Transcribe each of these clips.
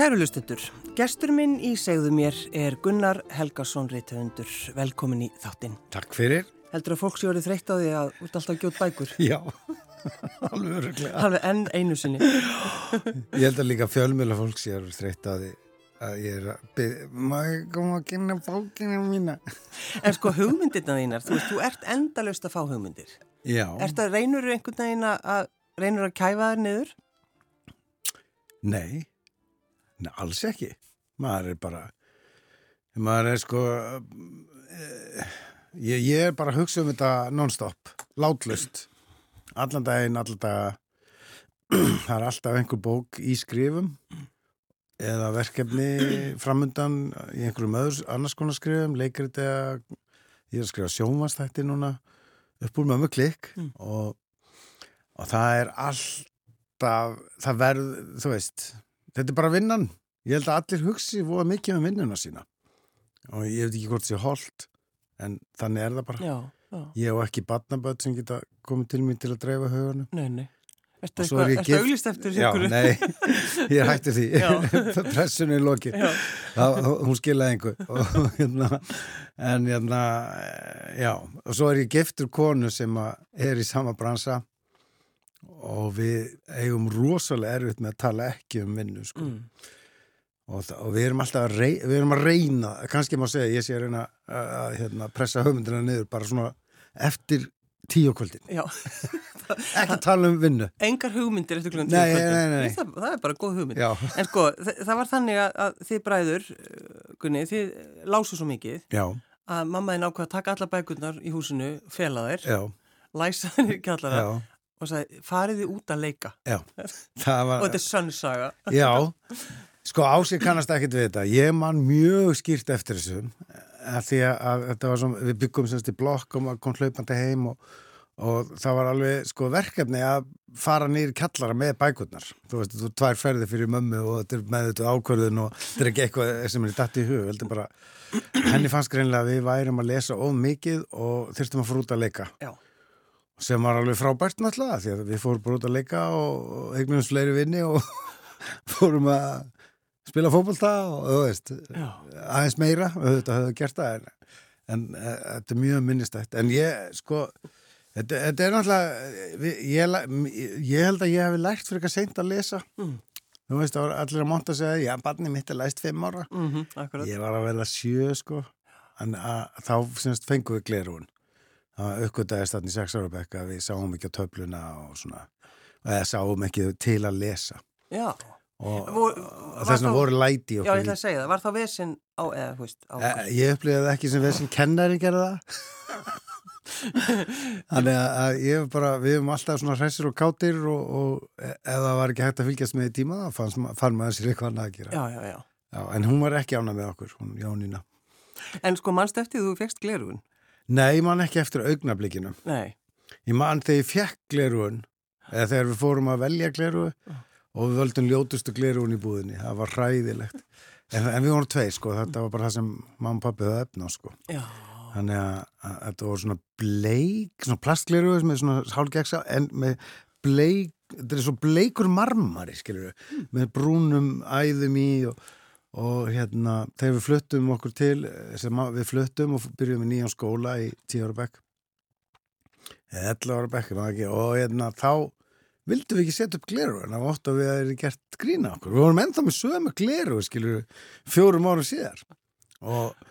Kæru lustendur, gestur minn í segðu mér er Gunnar Helgarsson Ritthöndur. Velkomin í þáttinn. Takk fyrir. Heldur að fólk sé orðið þreytt á því að út alltaf gjótt bækur? Já, alveg öruglega. Alveg enn einu sinni. Ég held að líka fjölmjöla fólk sé orðið þreytt á því að ég er að byrja, maður koma að kynna bókina mína. En sko hugmyndirna þínar, þú veist, þú ert endalust að fá hugmyndir. Já. Ert að reynur einhvern veginn að reynur að kæfa þær niður? Nei, Nei alls ekki. Maður er bara, maður er sko, eh, ég, ég er bara að hugsa um þetta non-stop, látlust, allan daginn, allan daga. Það er alltaf einhver bók í skrifum eða verkefni framundan í einhverjum öðru annars konar skrifum, leikrit eða ég er að skrifa sjónvastætti núna upp úr mömmu klikk mm. og, og það er alltaf, það verð, þú veist, þetta er bara vinnan. Ég held að allir hugsi voða mikið um vinnuna sína og ég veit ekki hvort það sé holdt en þannig er það bara. Já, já. Ég hef ekki batnaböld sem geta komið til mér til að dreifa hugunum. Nei, nei. Ertu eitthvað auglist eftir Já, nei, ég hætti því pressunni í loki hún skiljaði einhver hérna, en hérna já, og svo er ég giftur konu sem er í sama bransa og við eigum rosalega erfitt með að tala ekki um vinnu sko. Mm. og, og við erum alltaf að reyna, við erum að reyna kannski má segja, ég sé að reyna að, að hérna, pressa höfundina niður bara svona eftir tíu kvöldin. Ekki tala um vinnu. Engar hugmyndir eftir klukkan tíu kvöldin. það, það er bara góð hugmynd. Já. en sko það var þannig að, þið bræður uh, Gunni, þið lásu svo mikið Já. að mammaðin ákvað að taka alla bækurnar í húsinu fela þær, læsa þær í kjallara og sagði fariði út að leika? Var... og þetta er sönnsaga Já, sko ásið kannast ekkit við þetta. Ég man mjög skýrt eftir þessu að því að þetta var svona, við byggum semst í blokk og maður kom hlaupandi heim og, og það var alveg sko verkefni að fara nýri kallara með bækurnar. Þú veist, þú tvær ferði fyrir mömmu og þetta er með þetta ákvörðun og þetta er ekki eitthvað sem er dætt í hug, bara, henni fannst greinlega að við værum að lesa of mikið og þurftum að fara út að leika. Já. Sem var alveg frábært náttúrulega því að við fórum bara út að leika og eignum fleiri vinni og fórum að spila fókbalta og þú veist Já. aðeins meira, auðvitað höfðu gert það en, en e, þetta er mjög minnistætt. En ég sko þetta, þetta er náttúrulega ég, ég held að ég hef lært fyrir eitthvað seint að lesa. Mm. þú veist, allir að monta segja já, barni mitt er læst fimm ára. Mm -hmm, ég var að verða sjö sko. En að, þá semst fengum við glerun það aukvöldaðist þarna í sex ára bekka við sáum ekki á töfluna og svona eða sáum ekki til að lesa. Já. Og þess að voru læti Já, ég ætla að segja það, var þá vesin á, eða, hú veist, á e, Ég upplýði það ekki sem vesin kennari gerða Þannig að ég bara, við hefum alltaf svona hræsir og kátir og, og það var ekki hægt að fylgjast með í tíma þá fann, maður sér eitthvað annað að gera. Já, já, já. já, En hún var ekki ána með okkur, hún Jónína. En sko mannst eftir þú fegst glerugun? Nei, ég man ekki eftir augnablikinu. Nei. Ég man þegar ég fekk glerugun eða þegar við fórum að velja glerugu og við völdum ljótustu glerun í búðinni. Það var hræðilegt. En, en við vorum tvei sko, þetta var bara það sem mamma og pappi höfðu efna sko. Já. þannig að, að þetta voru svona bleik svona plastgleru með svona hálfgeksa en með bleik þetta er svo bleikur marmari við, mm. með brúnum æðum í og, og hérna þegar við fluttum okkur til við fluttum og byrjuðum í nýjan skóla í 10 ára bekk. 11 ára bekk og hérna þá vildum við ekki setja upp gleru en það var ótt að við erum gert grína okkur. Við vorum ennþá með sömu gleru skilur, fjórum árum síðar.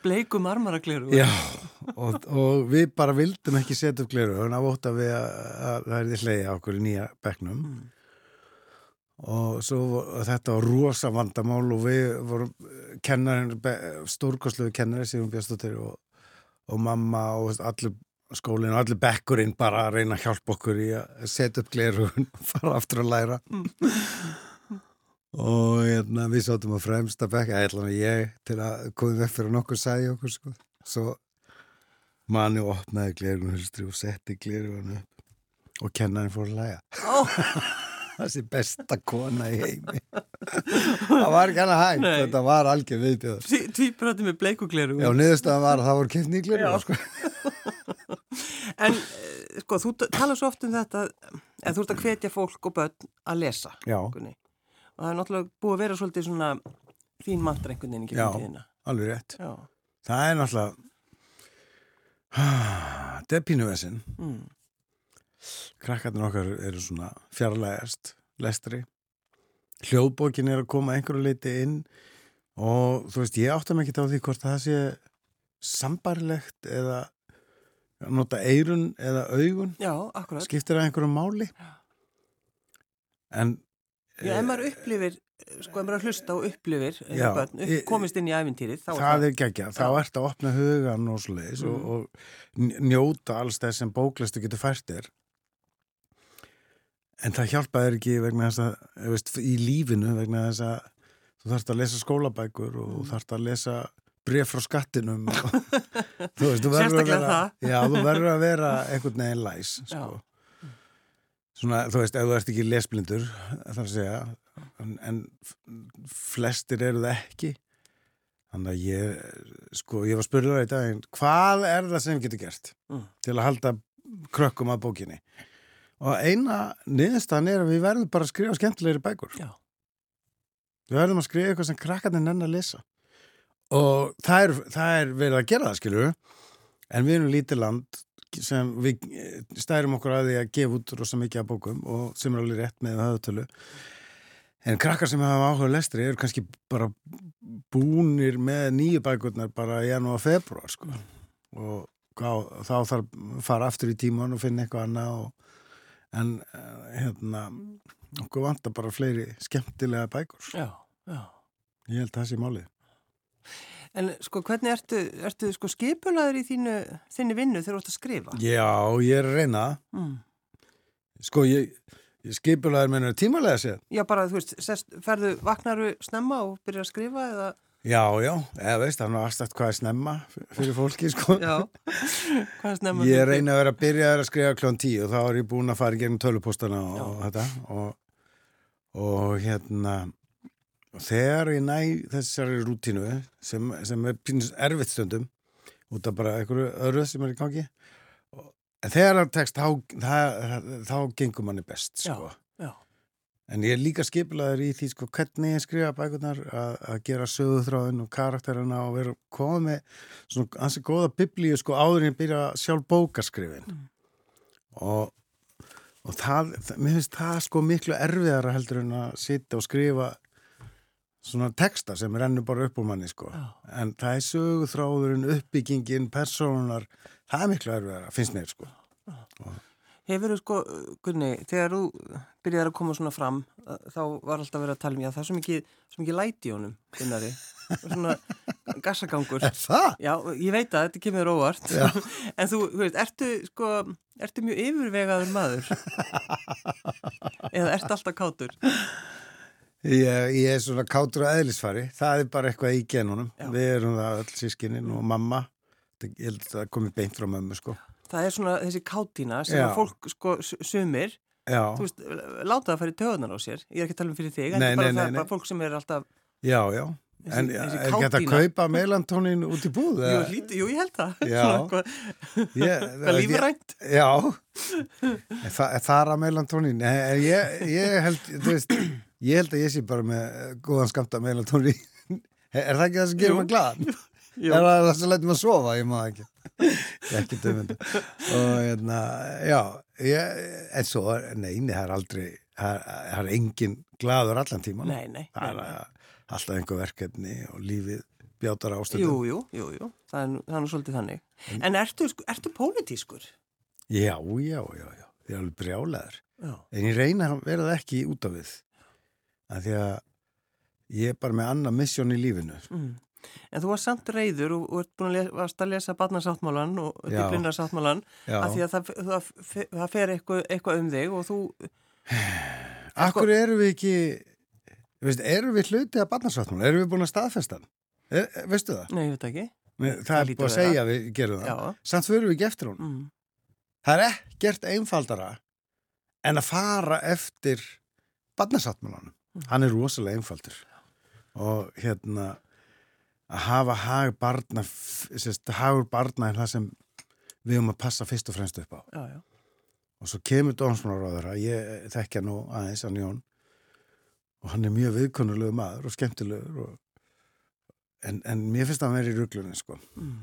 Bleikum armara gleru Já, og, og við bara vildum ekki setja upp gleru en það var ótt að við að, að það er því hleyja okkur í nýja begnum mm. Og svo og þetta var rosa vandamál og við vorum kennarin, stórkosluðu kennari Sigur Björnstóttir og, og mamma og allir skólinn og allir bekkurinn bara að reyna að hjálpa okkur í að setja upp glerugun og fara aftur að læra og hérna, við sátum á fremsta bekk eða ég til að koma vekk fyrir nokkur sæði okkur sko. svo manni opnaði glerugun og setti glerugun upp og kennaði fór að læga oh. þessi besta kona í heimi það var ekki hann að hægt þetta var algjör viðbjöður Tvíbröndi með bleikugleru Já, niðurstaðan var að það voru kemni í gleru sko. En sko, þú tala svo oft um þetta að þú ert að hvetja fólk og börn að lesa Já Gunni. og það er náttúrulega búið að vera svolítið svona þín mantra einhvern veginn ekki fyrir. Já, alveg rétt. Já. Það er náttúrulega þetta er pínuvesin mm. Krakkarnir okkar eru svona fjarlægast lestri. Hljóðbókin er að koma einhverju leiti inn og þú veist ég áttam ekki á því hvort það sé sambarlegt eða nota eirun eða augun. Já, skiptir það einhverju máli? En Já, ef maður upplifir, sko, ef maður hlusta og upplifir, já, börn, upp, komist inn í æfintýrið, er það... Það er geggja, þá ert að opna hugan og mm. og, og njóta alls þess sem bóklastu getur færtir. En það hjálpaður ekki vegna þess að, veist, í lífinu vegna þess að þú þarfst að lesa skólabækur og mm. þarfst að lesa bref frá skattinum. Og, þú veist, þú verður að vera... Já, þú verður að vera einhvern veginn læs, sko. Svona, þú veist, ef þú ert ekki lesblindur þar að segja en, en flestir eru það ekki þannig að ég sko, ég var spurður á þetta hvað er það sem við getum gert mm. til að halda krökkum að bókinni og eina niðurstan er að við verðum bara að skrifa skemmtilegri bækur Já. við verðum að skrifa eitthvað sem krakkarnir nenn að lesa og það er, það er verið að gera það, skilju en við erum lítið land sem við eh, stærum okkur að því að gefa út rosa mikið af bókum og sem er alveg rétt með höfutölu en krakkar sem hafa áhuga lestri eru kannski bara búnir með nýju bækurnar bara í janúar og februar sko. og á, þá þarf að fara aftur í tíman og finna eitthvað annað og, en eh, hérna okkur vantar bara fleiri skemmtilega bækur já, já. ég held að það sé málið En sko hvernig ertu, ertu sko skipulaður í þínu, þínu vinnu þegar þú ert að skrifa? Já, ég er reyna. Mm. Sko ég, ég skipulaður mennur tímalega sér. Já, bara þú veist, sest, ferðu, vaknaru snemma og byrjar að skrifa eða? Já, já, eða veist, það er aðstætt hvað er snemma fyrir fólki, sko. Já, hvað er snemma? Ég reyna að vera að byrja að skrifa klón tíu og þá er ég búin að fara í gegnum tölupostana og, og þetta og, og hérna þegar ég næ þessari rútínu sem, sem er pínus erfitt stundum út af bara einhverju öru sem er í gangi en þegar það tekst þá, þá, þá gengur manni best sko. já. En ég er líka skipilaður í því sko, hvernig ég skrifa bækurnar að, að gera sögúþráðin og karakterina og vera komið með svona ansi góða biblíu sko áður en ég byrja sjálf bókarskrifin mm. og og það, mér finnst það sko miklu erfiðara heldur en að sitja og skrifa svona texta sem rennur bara upp úr manni sko Já. en það er sögurþráðurinn, uppbyggingin personunar, það er miklu erfiðara finnst mér sko Hefur þú sko, Gunni, þegar þú byrjaði að koma svona fram þá var alltaf verið að tala um, já það er svo mikið svo mikið læti í honum, Gunnari svona gassagangur Er það? Já, ég veit að þetta kemur óvart en þú, þú veist, ertu sko ertu mjög yfirvegaður maður eða ertu alltaf kátur? Ég, ég er svona kátur á eðlisfari, það er bara eitthvað í genunum, Já. við erum það öll sískininn og mamma, ég held að það komi beint frá mömmu sko. Það er svona þessi kátína sem að fólk sko sumir, veist, láta það að fara í töðunar á sér, ég er ekki að tala um fyrir þig, en nei, bara nei, það er bara fólk sem er alltaf... Já, já, þessi, en þessi er ekki að kaupa meilantónin út í búð? Jú, líti, jú, ég held það, eitthvað lífrænt. Já, það er að meilantónin, ég, ég held, þú veist... Ég held að ég sé bara með góðan skamta meðal tónri. Er það ekki það sem gerir maður gladan? Er það það sem lætir maður sofa? Ég maður ekki. Ekki dömyndu. Og hérna, já, ég, en svo, neini, það er aldrei, það er engin gladur allan tíman. Nei, nei. Það er alltaf einhver verkefni og lífið bjátar ástöndum. Jú, jú, jú, jú, það er, það er svolítið þannig. En, en ertu, ertu pólitískur? Já, já, já, já. Ég er alveg brjálegar. En ég reyna að vera það ekki út af við að því að ég er bara með annað missjón í lífinu mm. En þú var samt reyður og, og ert búin að lesa, að lesa barnarsáttmálan og dýblindarsáttmálan af því að það, það, það fer eitthvað, eitthvað um þig og þú Akkur eru við ekki veist, eru við hlutið af barnarsáttmálan? Eru við búin að staðfesta er, veistu það? Nei, ég veit ekki. Það, það er búin að segja að við gerum það. Já. samt fyrir við ekki eftir hún mm. Það er ekkert einfaldara en að fara eftir barnarsáttmálanum hann er rosalega einfaldur. Og hérna að hafa hag barna sérst, hagur barna er það sem við höfum að passa fyrst og fremst upp á já, já. og svo kemur dómsmálaráður að ég þekkja nú aðeins að njón og hann er mjög viðkonulegu maður og skemmtilegur og, en, en mér finnst það að vera í ruglunni sko Mm.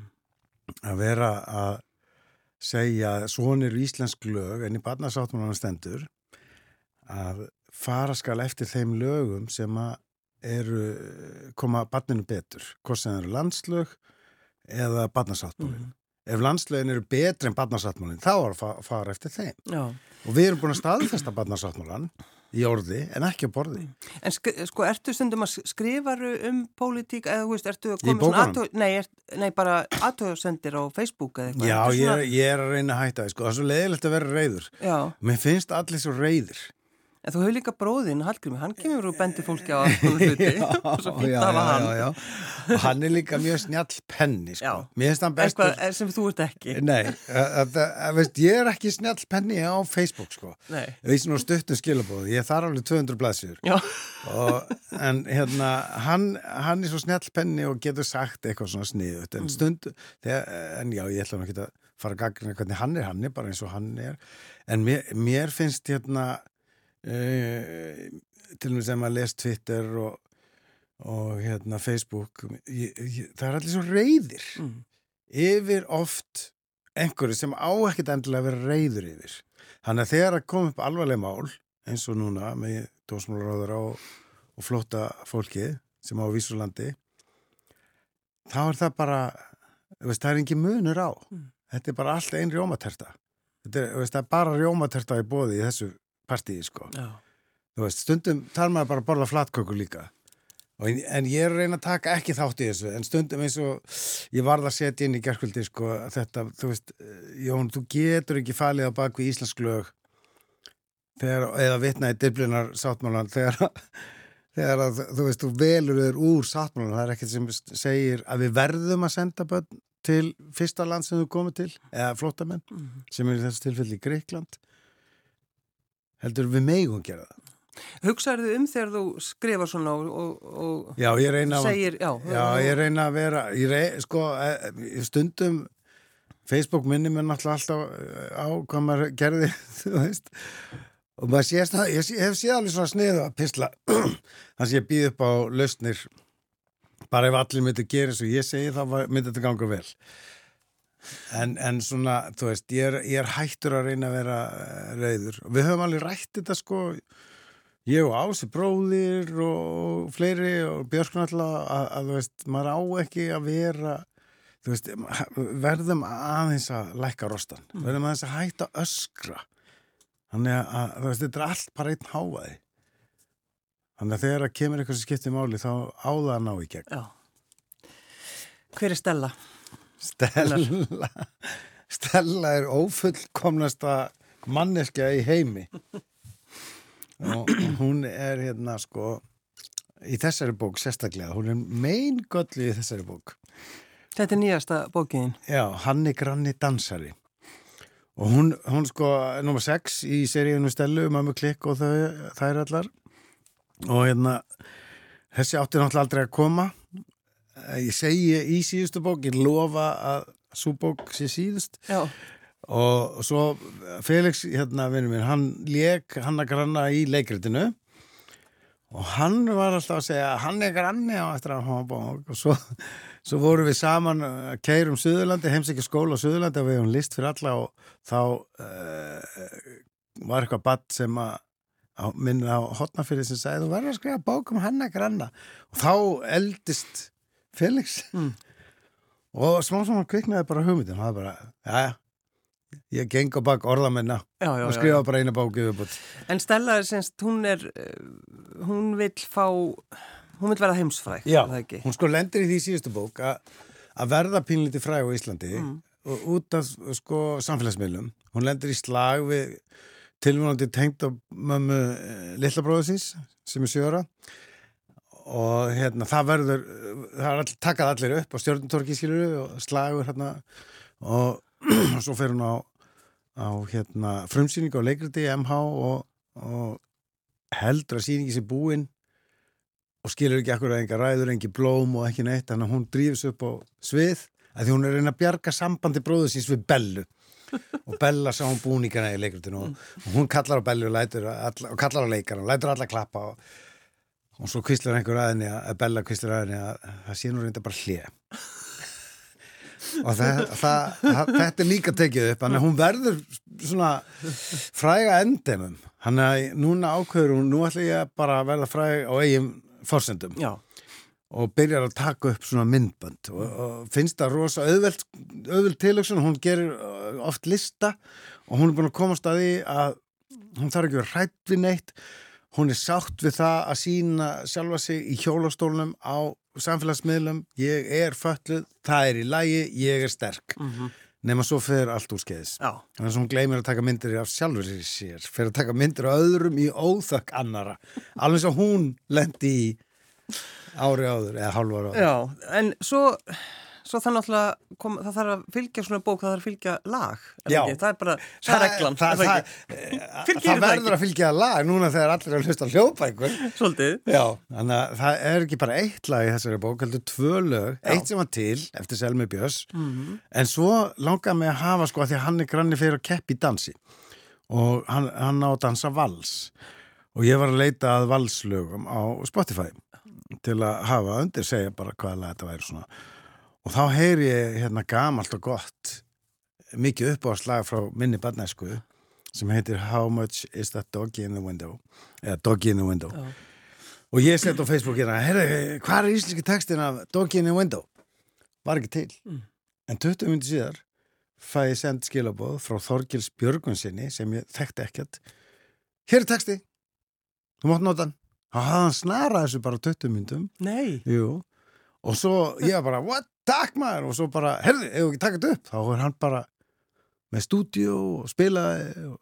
að vera að segja svonir íslensk lög en í barnasáttmálanum stendur að fara skal eftir þeim lögum sem að eru koma barninu betur hvort sem það eru landslög eða barnasáttmálin Mm. ef landslögin eru betri en barnasáttmálin þá er að fa- fara eftir þeim Já. og við erum búin að staðfesta barnasáttmálan í orði en ekki á borði En sk sko, ertu stundum að skrifaru um pólitík eða, þú veist, ertu að koma svona aðtöð, nei, er, nei, bara aðtöðsendir á Facebook eða eitthvað. Já, ég er, ég er að reyna að hætta því, sko. það er svo leiðilegt að vera reyður Já, mér finnst allir svo reyðir en þú hefur líka bróðinn, Hallgrími, hann kemur og bendir fólki á konar hluti. og svo fínt já, já, hann. já, já. og hann er líka mjög snjall penni sko. Mér finnst hann bestur Eitthvað sem þú ert ekki. Nei, að, að, að, veist, ég er ekki snjall penni á Facebook sko. Nei. Við svona stuttum skilabóð, ég þarf alveg 200 blaðsjur Já, og, en hérna hann, hann er svo snjall penni og getur sagt eitthvað svona sniðut Mm. en stund, þegar, en já, ég ætla nú ekki að fara að gagnina hvernig hann er, hann er bara eins og hann er en mér, mér finnst hérna uh, til og með sem að les Twitter og, og hérna Facebook ég, ég, það er allir svo reyðir mm. yfir oft einhverju sem á ekkert endilega að vera reyður yfir. Þannig að þegar að koma upp alvarleg mál, eins og núna með dósmálaráður og, og flóta fólkið sem á Vísurlandi, þá er það bara, veist, það er ekki munur á. Mm. Þetta er bara allt einn rjómaterta. Þetta er, veist, er bara rjómaterta í bóði í þessu partíi, sko. já. Þú veist, stundum þarf maður bara að borða flatköku líka. Og, en ég er að reyna að taka ekki þátt í þessu, en stundum eins og ég varð að setja inn í gerkvöldi, sko, þetta, þú veist, Jón, þú getur ekki falið á bakvið íslensk lög þegar, eða vitna í diblunar sáttmálan, þegar, þegar að, þú veist, þú velur þér úr sáttmálan, það er ekkert sem segir að við verðum að senda börn til fyrsta land sem þú komið til, eða flóttamenn, Mm. sem er í þessu tilfelli Greikland, heldur við megum gera það. Hugsaðu um þegar þú skrifar svona og, og, og Já, ég reyna að segir, já. Já, ég reyna að vera, ég reyna, sko, eh, í stundum, Facebook minni mér náttúrulega alltaf eh, á hvað maður gerði, og maður sést það, ég sé- hef séð alveg svona sniðu að pisla, þannig að ég býð upp á lausnir, bara ef allir myndi gera eins og ég segi, þá myndi þetta ganga vel. En, en svona, þú veist, ég er, ég er hættur að reyna að vera eh, reyður. Við höfum alveg rætt þetta, sko, ég og Ási bróðir og fleiri og Björkn alltaf að, að þú veist, maður á ekki að vera þú veist, verðum aðeins að lækka rostan, verðum aðeins að hætta öskra þannig að, að þú veist, þetta er allt bara einn háaði þannig að þegar að kemur eitthvað sem skiptir máli þá á það að ná í gegn Já. Hver er Stella? Stella Stella er ófullkomnasta manneskja í heimi. Og hún er hérna sko í þessari bók sérstaklega, hún er meingöllu í þessari bók. Þetta er nýjasta bókiðin. já, Hanni Granni dansari. Og hún, hún sko nummer 6 í seríunum Stellu Mamma Klikk og þau, þær allar. Og hérna þessi átti náttúrulega aldrei að koma ég segi í síðustu bók ég lofa að svo bók sé síðust. Já. og svo Felix, hérna vinnu minn, hann lék hann að granna í leikritinu. Og hann var alltaf að segja hann er granni á eftir að hafa bók. Og svo, svo vorum við saman að keirum Suðurlandi, heimsækja skóla á Suðurlandi og við hefum list fyrir alla og þá uh, var eitthvað badd sem að minna á hotnafyrir sem sagði þú verður að skrifa bók um hann að granna. Og þá eldist Felix. Mm. og smá svona kviknaði bara hugmyndin. Það er bara, já, já ég geng á bak orðamenna Já, já, og skrifa bara eina bók yfirbútt En Stella semst, hún er, eh, hún vill fá, hún vill vera heimsfræk, Já, það hún sko lendir í því síðustu bók að verða pínlítið fræg á Íslandi Mm. og út af sko samfélagsmiðlum. Hún lendir í slag við tilvonandi tengt á mömmu lilla bróðusins sem er sjöra og hérna það verður það er all, takað allir upp á stjórntorki skilur og slagur hérna. Og, og svo fer hún á á hérna frumsýningu á leikriti MH og, og heldur að sýningi sé búin og skilur ekki akkur að enga ræður, engi blóm og ekki neitt, þannig að hún drífis upp á svið, að því hún er að reyna að bjarga sambandi bróðu síns við Bellu. Og Bella sá hún búningana í leikrutinu og, hún kallar á Bellu og, lætur alla, og kallar á leikara og lætur alla klappa og, og svo kvistlar einhver aðinni að Bella kvistlar aðinni að það sé nú reynda bara hlið og það, það, það, þetta er líka tekið upp þannig að hún verður svona fræga endemum. Hann að núna ákveður hún, nú ætla ég bara að verða fræg á eigin fórsendum Já, og byrjar að taka upp svona myndbönd. Og, og finnst það rosa auðveld, auðveld tilöksun, hún gerir uh, oft lista. Og hún er búin að komast að því að hún þarf ekki að hrætt við neitt hún er sátt við það að sína sjálfa sig í hjólastólnum á samfélagsmiðlum, ég er fölluð, það er í lægi, ég er sterk. Mm nema svo fer allt úr skeiðis þannig að hún gleymir að taka myndir af sjálfur sér, fer að taka myndir af öðrum í óþökk annara alveg svo hún lendi í ári áður eða hálfa ári áður. Já, en svo, svo það náttúrulega, kom, það þarf að fylgja svona bók, það þarf að fylgja lag, það er bara, það er reglan, það, það það, það, verður að fylgja lag núna þegar allir er að hlusta hljóðbækur. Svolítið, Já, þannig að það er ekki bara eitt lag í þessari bók, heldur tvö lög. Já. eitt sem var til eftir Selmi Björns. Mm en svo langaði mig að hafa sko að því að hann er granni fyrir að keppi dansi. Og hann, hann á að dansa vals. Og ég var að leita að valslögum á Spotify til að hafa undir segja bara hvaða þetta væri svona og þá heyri ég hérna gamalt og gott mikið upp á slag frá minni barnæsku sem heitir How much is that doggy in the window eða Doggy in the window já, og ég sett á Facebook hérna, herri, hvað er íslenski textin af Doggy in the window? Var ekki til. Mm. En 20 minnir síðar fæ ég send skilabóð frá Þorgils Björgunsinni sem ég þekkti ekkert. Hér er texti. Þú mátt nota hann. Hafði hann snarað þessu bara á 20 myndum. nei, Jú. Og svo ég bara, what? Takk maður. Og svo bara, herri, ef ekki þetta upp. Þá er hann bara með stúdíu og spilaði og,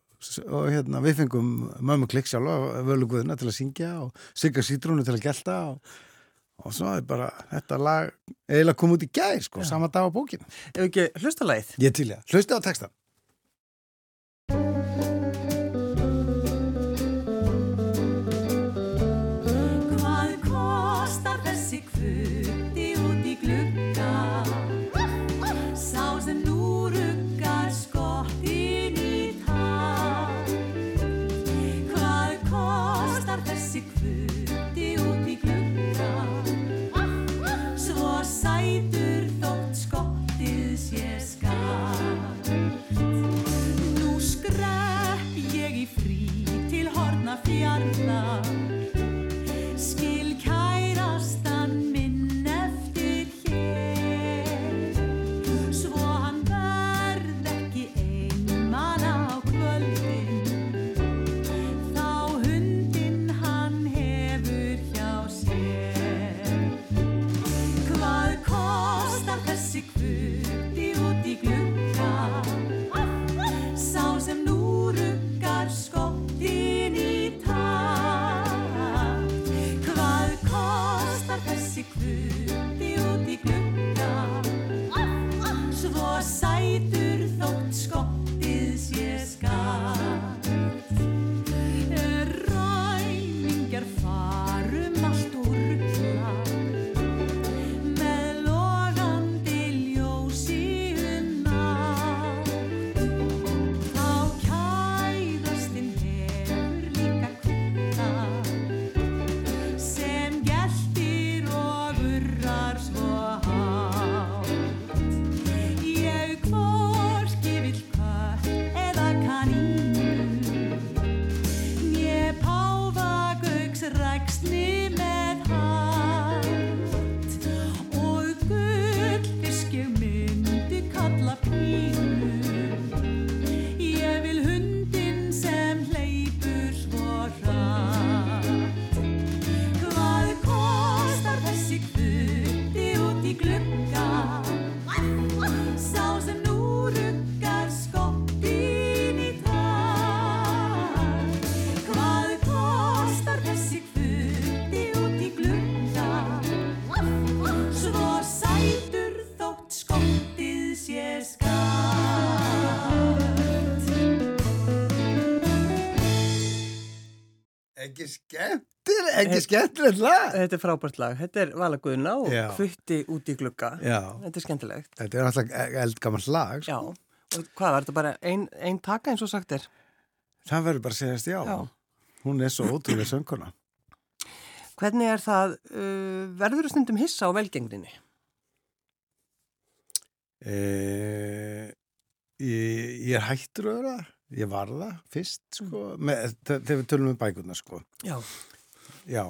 og hérna, við fengum mömmu klikk sjálfa, völu guðuna til að syngja og sigga sítrúnu til að gelta og, og svo er bara þetta lag eiginlega kom út í gær, sko, sama dag á bókinu. ef ekki hlusta lagið. Ég til ég, hlusti á textan. Ekki skemmtilegt lag. Þetta er frábært lag, þetta er Vala Guðna og Já. kvitti út í glugga. Já, Þetta er skemmtilegt. þetta er alltaf eldgammal lag. sko. Já, og hvað var þetta bara ein, ein taka eins og sagt er? Það verður bara að segjast já. Já. Hún er svo ótrúlega sönguna. Hvernig er það, uh, verður þú stundum hissa á velgengninni? Eh, ég, ég er hættur að vera ég var það fyrst sko, með, þe- þegar við tölum um bækurna sko. Já. Já.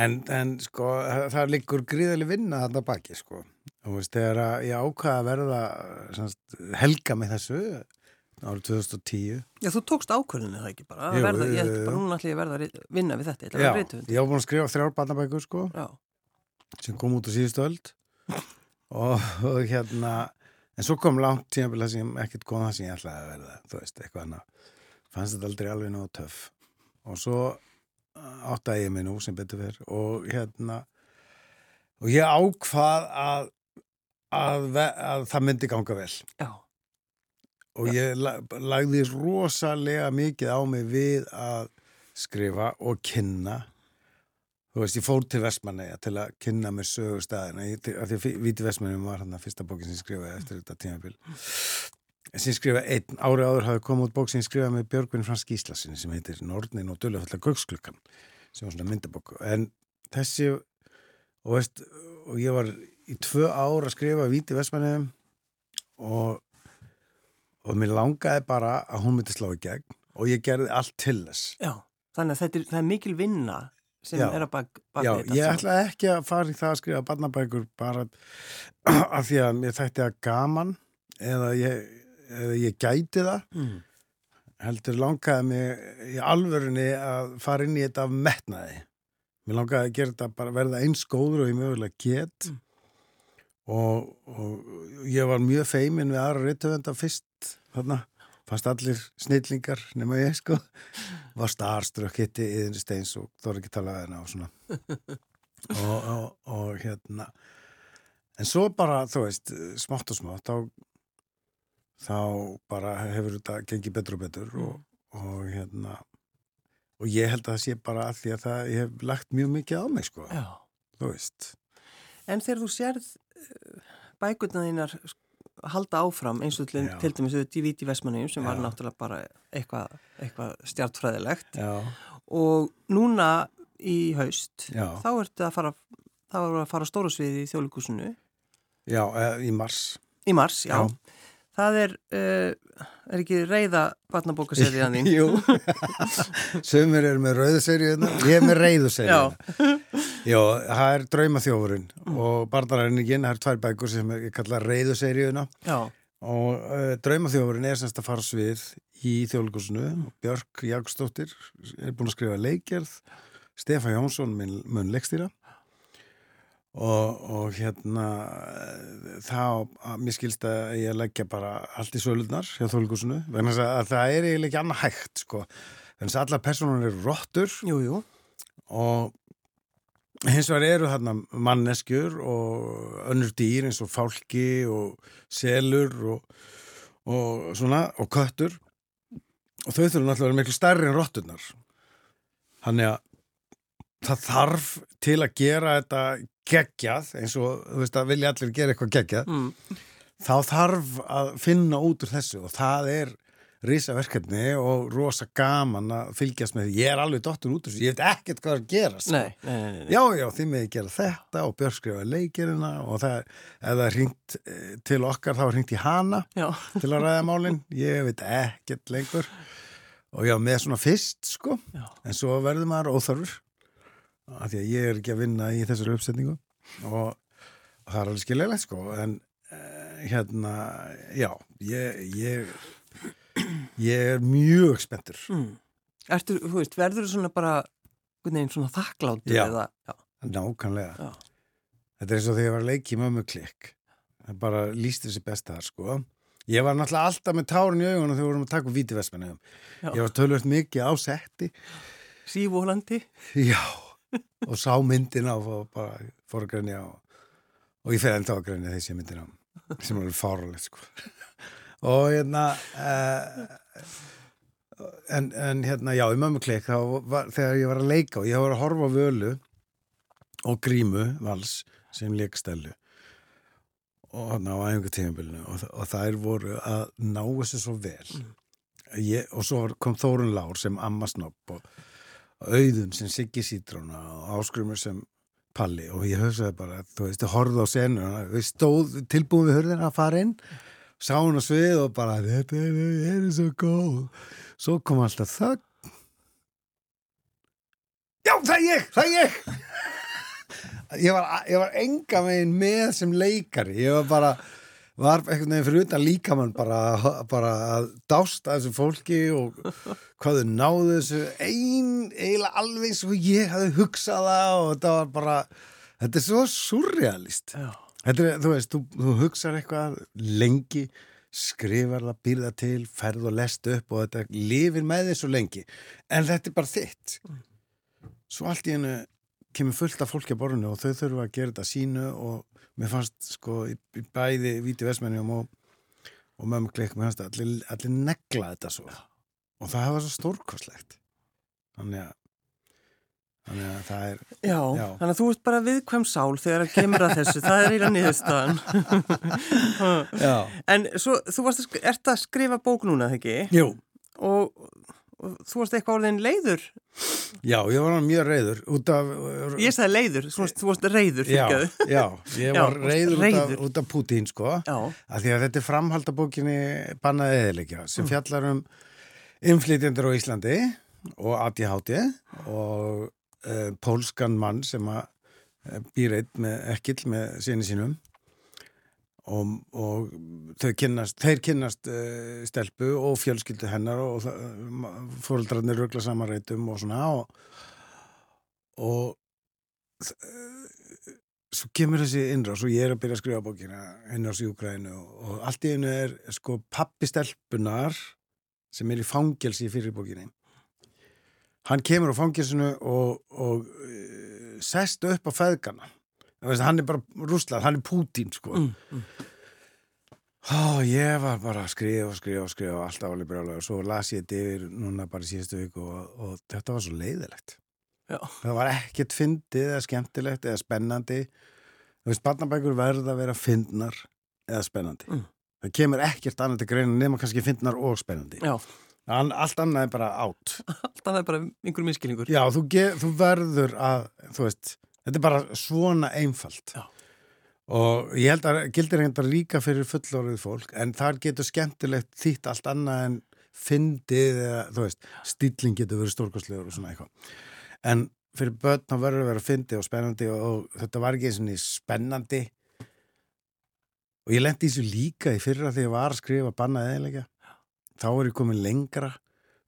En, en sko það, liggur gríðaleg vinna þarna baki sko. Og veist, þegar ég ákvaða að verða semst, helga með þessu árið 2010 Já, þú tókst ákvörðinu það ekki bara, Jú, verða, ég ætla jú. bara núna ég að verða að vinna við þetta, já, ég var búin að skrifa þrjár barnabækur sko Já, sem kom út á síðustu öld. Og, og hérna en svo kom langt tímabil það sem ekkert kom það sem ég ætlaði að verða þú veist, eitthvað annað. Fannst þetta aldrei alveg nóg töff. Og svo áttaði ég mig nú sem betur fyrr og hérna og ég ákvað að að, að það myndi ganga vel. Já, og ég la- lagði rosalega mikið á mig við að skrifa og kynna. Þú veist, ég fór til Vestmanneja til að kynna mér sögustæðina af því að Víti Vestmannum var hann að fyrsta bókin sem skrifaði eftir þetta tímabil sem ég skrifaði einn ári áður hafði komið út bók sem ég skrifaði með Björgvin Frans Gíslasin sem heitir Nornin og Dölufallar Gauksklukkan sem var svona myndabók en þessi og, veist, og ég var í tvö ár að skrifa Víti Vestmannum og og mér langaði bara að hún myndi slá í gegn og ég gerði allt til þess já. Þannig að þetta er, er mikil vinna sem Já. er að bak, bak Já, þetta. ég allt saman. ætlaði ekki að fara í það að skrifa barnabækur bara af því að mér þætti að gaman eða ég, eða ég gæti það Mm. heldur langaði mig í alvörunni að fara inn í þetta af metnaði. Mér langaði að gera þetta bara verða eins góður og ég mögulega get. Mm. og, og ég var mjög feimin við aðra reytöfenda fyrst þarna, fannst allir snillingar nema ég sko. Var starströkk hitti yðin steins og þóra ekki tala við hennar og svona. Og, og, og hérna. En svo bara, þú veist, smátt og smátt þá, þá bara hefur þetta gengið betur og betur og, og hérna og ég held að það sé bara að því að það ég hef lagt mjög mikið á mig sko. Já. þú veist. En þegar þú sérð bækurna þínar sk- halda áfram eins og til, til dæmis auðvitað í Víti Vestmanniðum sem var Já. náttúrulega bara eitthvað eitthva stjartfræðilegt já, og núna í haust þá ertu að fara þá við að fara á stóra sviði í þjóðleikusinu já, eh, í mars. Í mars, já, Já. Það er uh, er ekki reyða barnabókaserjan þín? Jú, sömur eru með rauðuseríuna, ég er með reyðuseríuna. Jó, það er draumaþjófurinn og barnaræningin, það er tvær bækur sem ég kalla reyðuseríuna já, og uh, draumaþjófurinn er semst að fara svið í þjóðleikusinu. Björk Jagstóttir er búin að skrifa leikgerð, Stefán Jónsson mun leikstýra og, og hérna þá, að mér skilst að ég leggja bara allt í sölunar hjá vegna þess að það er eiginlega ekki annað hægt, sko. Þannig að allar personur eru jú og hins vegar eru þarna manneskjur og önnur dýr eins og fálki og selur og, og svona og köttur. Og þau þurfum náttúrulega að vera miklu stærri en rotturnar. Þannig að það þarf til að gera þetta geggjað eins og þú veist að vilja allir gera eitthvað geggjað mm. þá þarf að finna út úr þessu og það er risaverkefni og rosa gaman að fylgjast með því. Ég er alveg dottur út úr þessu, ég veit ekkert hvað er að gera. sko. nei, nei, nei, nei. Já, já, þið með gera þetta og Björk skrifa leikirina og það, ef það er hringt eh, til okkar þá er hringt í hana Já. til að ræða málin. Ég veit ekkert lengur. Og já, með svona fyrst, sko. Já. En svo verður maður óþarfur. Af því að ég er ekki að vinna í þessari uppsetningu. Og, og það er alveg skiljaðilegt, sko. En uh, hérna, já, ég, ég, ég er mjög spenntur. Mm. Ertu, þú veist, verður þú svona bara veginn svona þakkláttur Já. eða, já, Nákvæmlega. Já. Þetta er eins og þegar ég var að leiki í mömmu klikk. Það bara líst þessi besta þar, sko. Ég var náttúrulega alltaf með tárin í augunum þegar við vorum að taka. Já. Ég var tölvöld mikið á setti. sífólandi Já. Og sá myndina og bara fór að grænja og, og ég fer enda á að grænja þessi myndina sem var alveg fáralegt, sko. Og hérna, uh, en, en hérna, já, í mömmu klikk, þá var, þegar ég var að leika og ég var að horfa völu og grímu vals sem leikstælu og hann á æfingu tímabilinu og, og þær voru að ná þessu svo vel. Ég, og svo kom Þórun Lár sem amma snopp og, auðun sem Siggi Sítróna og áskrumur sem Palli. Og ég hugsaði bara, þú veist, ég horfði á senuna við stóð tilbúin við hörðina að fara inn sá hún á svið og bara þetta er, er svo góð. Svo kom alltaf þögn. Já, það er ég, það er ég. Ég var, ég var enga megin með sem leikari. Ég var bara var einhvern veginn fyrir utan líkamann bara, bara að dásta þessu fólki og hvað þau náðu þessu. Ein, eiginlega alveg svo ég hafði hugsað það og þetta var bara þetta er svo surrealist þetta er, þú veist, þú, þú hugsar eitthvað lengi skrifar það, býr það til, ferð og lest upp og þetta lifir með þig svo lengi. En þetta er bara þitt. Svo allt í hennu kemur fullt af fólki að borðinu og þau þurfa að gera þetta sínu og mér fannst sko í, í bæði víti vestmennjum og, og mömmu klikk, mér fannst allir, allir negla þetta svo og það var svo stórkostlegt þannig að þannig að það er Já, Já. þannig að þú ert bara viðkvæm sál þegar það kemur að þessu, það er eiginlega niðurstaðan. Já, en svo, þú varst að, ert að skrifa bók núna, þegar ekki? jú, og þú varst eitthvað orðin leiður? já, ég var mjög reyður út af Ég sagði leiður, þú varst, þú varst reyður, já, já, ég Já, var reyður út af, reiður. út af Putin sko. Að því að þetta er framhaldabókinni bannaði eðilegja sem fjallar um innflytjendur á Íslandi og ADHD og uh, pólskan mann sem að uh, býr eitt með ekkill með sinni sínum og, og þau kynnast, þeir kynnast uh, stelpu og fjölskyldu hennar og fóreldrarnir rögla samanreitum og svona og, og svo kemur þessi innrás og ég er að byrja að skrifa bókina innrás í Ukraínu og, allt í einu er sko pappi stelpunar sem er í fangelsi í fyrir bókinni hann kemur á fangelsinu og, og uh, sest upp á feðgana Veist, hann er bara rúslað, hann er Pútín sko mm, mm. Ó, ég var bara að skrifa og skrifa og skrifa alltaf alveg brjálega og svo las ég þetta yfir núna bara síðustu viku og, og þetta var svo leiðilegt Já. það var ekkert fyndið eða skemmtilegt eða spennandi þú veist, barnabækur verða að vera fyndnar eða spennandi Mm. það kemur ekkert annað til greina nema kannski fyndnar og spennandi Já, allt annað er bara átt alltaf það er bara einhver minnskilningur. já, þú, þú verður að þú veist, þetta er bara svona einfalt. Já. og ég held að gildir reyndar líka fyrir fullorðið fólk en þar getur skemmtilegt þýtt allt annað en fyndið eða þú veist, stílling getur verið stórkostlegur og svona eitthvað. En fyrir börn þá verður að vera fyndið og spennandi og, og þetta var ekki svona spennandi. Og ég lendi þessu líka í fyrra þegar ég var að skrifa bannað eðilega þá er ég komin lengra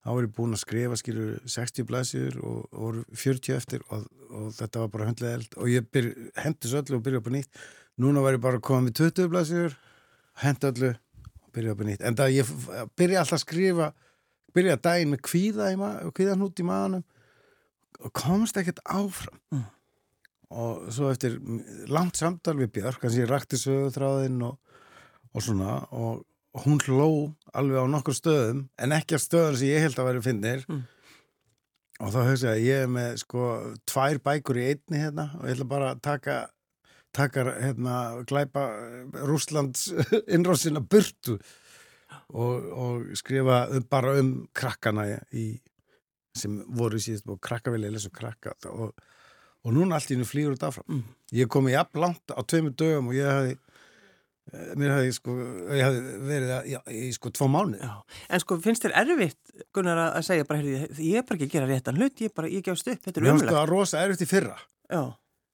þá er ég búin að skrifa skilur 60 blæsjur og, og voru 40 eftir og, og þetta var bara höndlega eld og ég byr, hendi svo öllu og byrja upp á nýtt. Núna var ég bara komin með 20 blæsjur hendi öllu og byrja upp á nýtt. En það ég f- byrja alltaf að skrifa byrja daginn með kvíða kvíðan út í maðanum og komst ekkert áfram. Mm. og svo eftir langt samtal við Björk, kannski ég rakti sögutráðinn og, og svona og og hún hló alveg á nokkur stöðum en ekki á stöðum sem ég held að væri finnir Mm. og þá hugsa ég að ég er með sko tvær bækur í einni hérna og ég ætla bara að taka taka hérna glæpa Rússlands innrósina burtu og, og skrifa um, bara um krakkana í sem voru síðust og krakka vilja lesa um krakka og, og núna allt í hennu flýgur út áfram Mm. ég kom í jafn langt á tveimur dögum og ég eh, mér hefði sko ég hefði verið að, já, í sko tvo mánuð Já, en sko finnst þér erfitt Gunnar að segja bara, heyrði, ég er bara ekki að gera réttan hlut, ég er bara, ég gefst upp, þetta er mér finnst umlega. það rosa erfitt í fyrra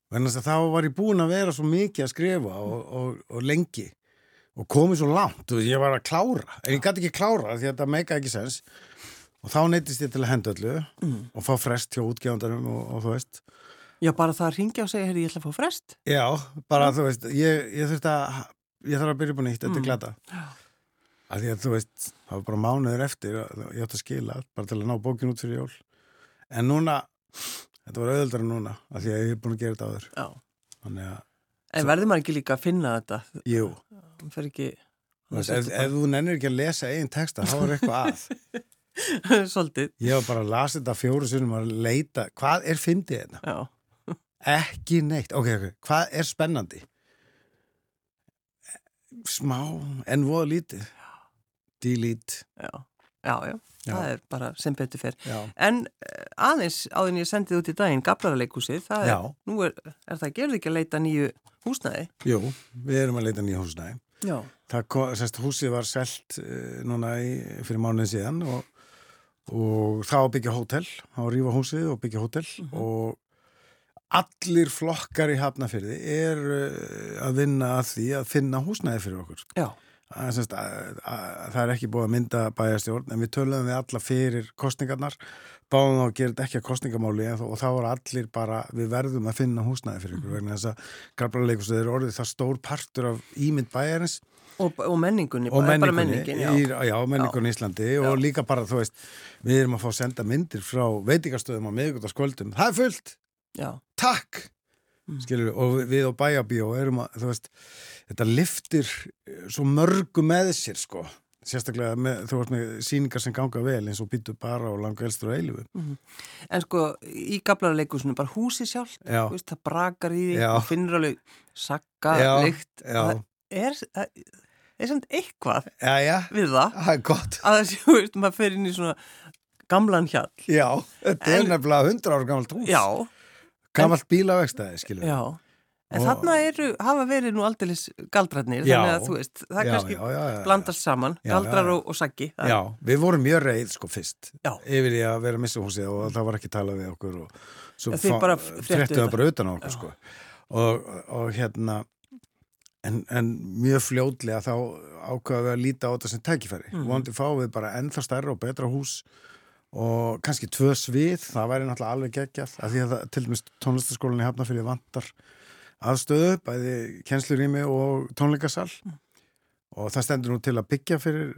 Þannig að þá var ég búin að vera svo mikið að skrifa og, og, og lengi og komið svo langt, veist, ég var að klára en ég gæti ekki klára því að þetta meika ekki sens og þá neytist ég til að henda öllu Mm. og fá frest hjá útgjöfundarum og, og þú veist já bara það að ringja og segja, heyrði, ég ætla að fá frest. Já, bara þú veist, ég, ég þurfti að ég þarf að byrja á nýtt, þetta Mm. er glata að því að þú veist, það var bara mánuður eftir ég átti að skila, bara til að ná bókin út fyrir jól. En núna þetta var auðvöldara núna, að því að ég er búin að gera þetta áður. Að, en verður maður ekki líka að finna þetta? jú. Ekki... Veist, ef, ef þú nennir ekki að lesa eigin texta þá er eitthvað að. Svolítið, ég var bara að lasa þetta fjóru sinum að leita, hvað er fyndið hérna? Já. ekki neitt, ok, ok, hvað er spennandi smá en voða lítið delete, Já, já, já. Já. það er bara sem betur fer. Já. En eh, aðeins áður en ég sendið út í daginn Gablaraleikúsið, það er, nú er, er það gerði ekki að leita nýju húsnæði? Jú, við erum að leita nýja húsnæði. Já. Það kom, sérst, húsið var selt uh, núna í, fyrir mánuðin síðan og, og það á að byggja hótel, það á að rífa húsið og byggja hótel og allir flokkar í Hafnafyrði er uh, að vinna að því að finna húsnæði fyrir okkur. Já. Það er, semst, að, að, það er ekki búið að mynda bæjarstjórn en við töluðum við alla fyrir kostningarnar báðum þá að gera ekki að kostningamáli þó- og þá var allir bara við verðum að finna húsnæði fyrir ykkur vegna þess að graflarleikusið er orðið það stór partur af ímynd bæjarins Og, og menningunni, og menningunni, menningin, já. í, já, menningunni í Íslandi og líka bara, þú veist, við erum að fá senda myndir frá veitingastöðum á miðugutaskvöldum, það er fullt, já. Takk. Skilur við, og við á bæjabíó erum að, þú veist, þetta liftir svo mörgu með sér sko, sérstaklega með, þú veist með síningar sem ganga vel eins og býtu bara og langa elstur og eilifu En sko, í Gablaraleikúsinu, bara húsið sjálf, Já. veist, það brakar í því, og finnur alveg sakka, lykt. Það er, það er samt eitthvað Já, já, við það, er að það sé, þú veist, maður fer inn í svona gamlan hjall. Já, þetta er En- nefnilega 100 ára gamalt hús. Já, Gamalt bílavegstæði, skilur við já. En Og- þarna eru, hafa verið nú aldeilis galdratnir, þannig að þú veist, það Já, kannski já, já, blandast saman, Já, galdrar. Og, og saggi. það- Já, við vorum mjög reið sko fyrst yfir í að vera að missa húsið og það var ekki talað við okkur og svo fa- bara utan á okkur sko og, og hérna en, en mjög fljótlega þá ákvaða við að líta á þetta sem tækifæri mm. vondi fáum við bara ennþá stærra og betra hús og kannski tvö svið það væri náttúrulega alveg geggjað af því að það, til dæmis tónlistaskólan í Hafnarfyrir vantar aðstöðu, bæði kjenslurými og tónleikasal og það stendur nú til að byggja fyrir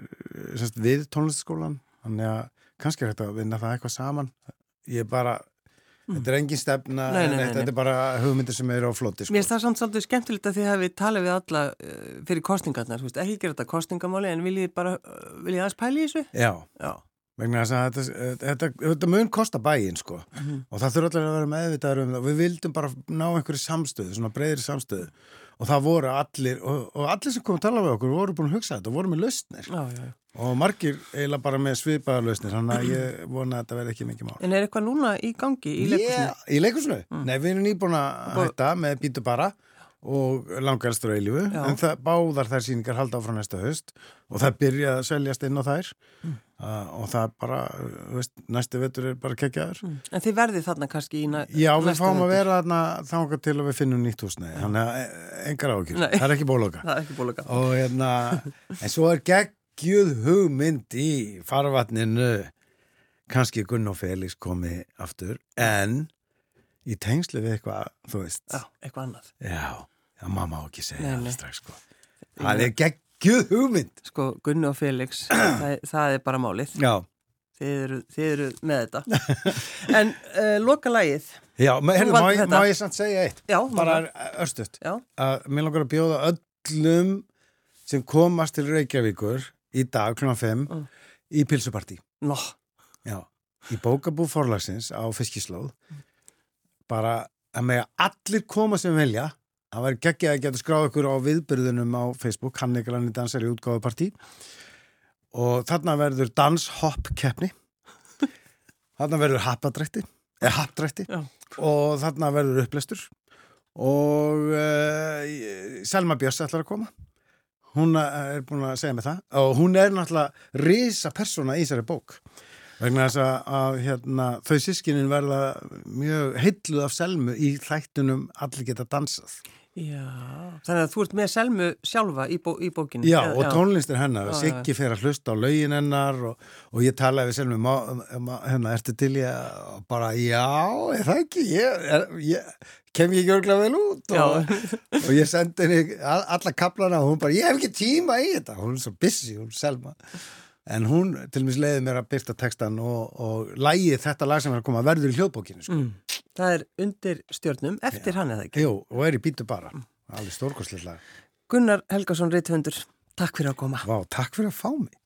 semst, við tónlistaskólan þannig að kannski er þetta að vinna það eitthvað saman ég bara þetta er engin stefna Nei, nei, nei, þetta er bara hugmyndir sem eru á floti sko. Mér finnst það samt svolítið skemmtilegt að þið hafið talið við alla uh, fyrir kostningarnar, ekki gera þetta kostningamáli en viljið bara, uh, viljið aðeins pæli í þessu? já, Já. Vegna þess að þetta, þetta, þetta mun kosta bæinn sko. Og það þurfa allir að vera meðvitaður um það. Við vildum bara ná einhverju samstöðu svona breyðri samstöðu. Og það voru allir og, og allir sem kom að tala við okkur voru búin að hugsa þetta og voru með lausnir. Já, já, já. og margir eiginlega bara með svipaðar lausnir þannig að ég vona að þetta verði ekki mikið mál. En er eitthvað núna í gangi í leikusinu? Yeah, í leikusinu? Nei, við erum nýbúin að hætta með Bítu bara og langarstur eilífu. En það, báðar þær síningar halda áfram næsta höst og það byrja að seljast inn á þær. Mm. Uh, og það bara, uh, veist, næstu vetur er bara kekkjaður. En þið verðið þarna kannski í næ, Já, við fáum að vera þarna þangað til að við finnum nýtt húsnei þannig að e- engar ákjör, það er ekki bóloka. Það er ekki bóluga. og hérna en svo er geggjuð hugmynd í farvatninu. Kannski Gunn og Felix komi aftur en í tengslu við eitthvað, þú veist. Já, eitthvað annað. já, já mamma á ekki segja strax sko. Það er geggjuð hugmynd. Sko, Gunni og Felix, það, það er bara málið. já, Þið eru, þið eru með þetta. en uh, loka lagið. já, valdir má, ég- má ég samt segja eitt? Já, bara örstuðt mér langar að bjóða öllum sem komast til Reykjavíkur í dag kl. 5 Mm. í pilsupartí Nó, Já, í bókabú forlagsins á fiskislóð. Bara að með allir koma sem velja það væri geggjað að geta skráð ykkur á viðbyrðunum á Facebook, hann ekki lanni dansar í útgáðupartí og þarna verður danshopp keppni þarna verður happadrætti eða happdrætti. Já. og þarna verður upplestur. Og uh, Selma Björns ætlar að koma. Hún er búin að segja mig það. Og hún er náttúrulega risa persóna í þessari bók. Vegna þess að, að hérna, þau sískinin verða mjög heilluð af Selmu í þættunum allir geta dansað já. Þannig að þú ert með Selmu sjálfa í, bó, í bókinu. já, og tónlistin hennar, Já, já. Siggi fer að hlusta á lögin hennar og, og ég talaði við Selmu hérna, ertu til ég og bara, já, er það ekki? Ég, er, ég kem ég ekki örglega vel út? Og, og ég sendi henni all- alla kaplana og hún bara, ég hef ekki tíma í þetta. Hún er svo busy, hún Selma en hún til mér leiði mér að byrta textan og, og lægið þetta lag sem er að koma verður í hljóðbókinu sko. Mm. Það er undir stjörnum, eftir hann eða ekki. Jú, og er í bítu bara alveg stórkostlega lag Gunnar Helgason Ritthundur, takk fyrir að koma. Vá, takk fyrir að fá mig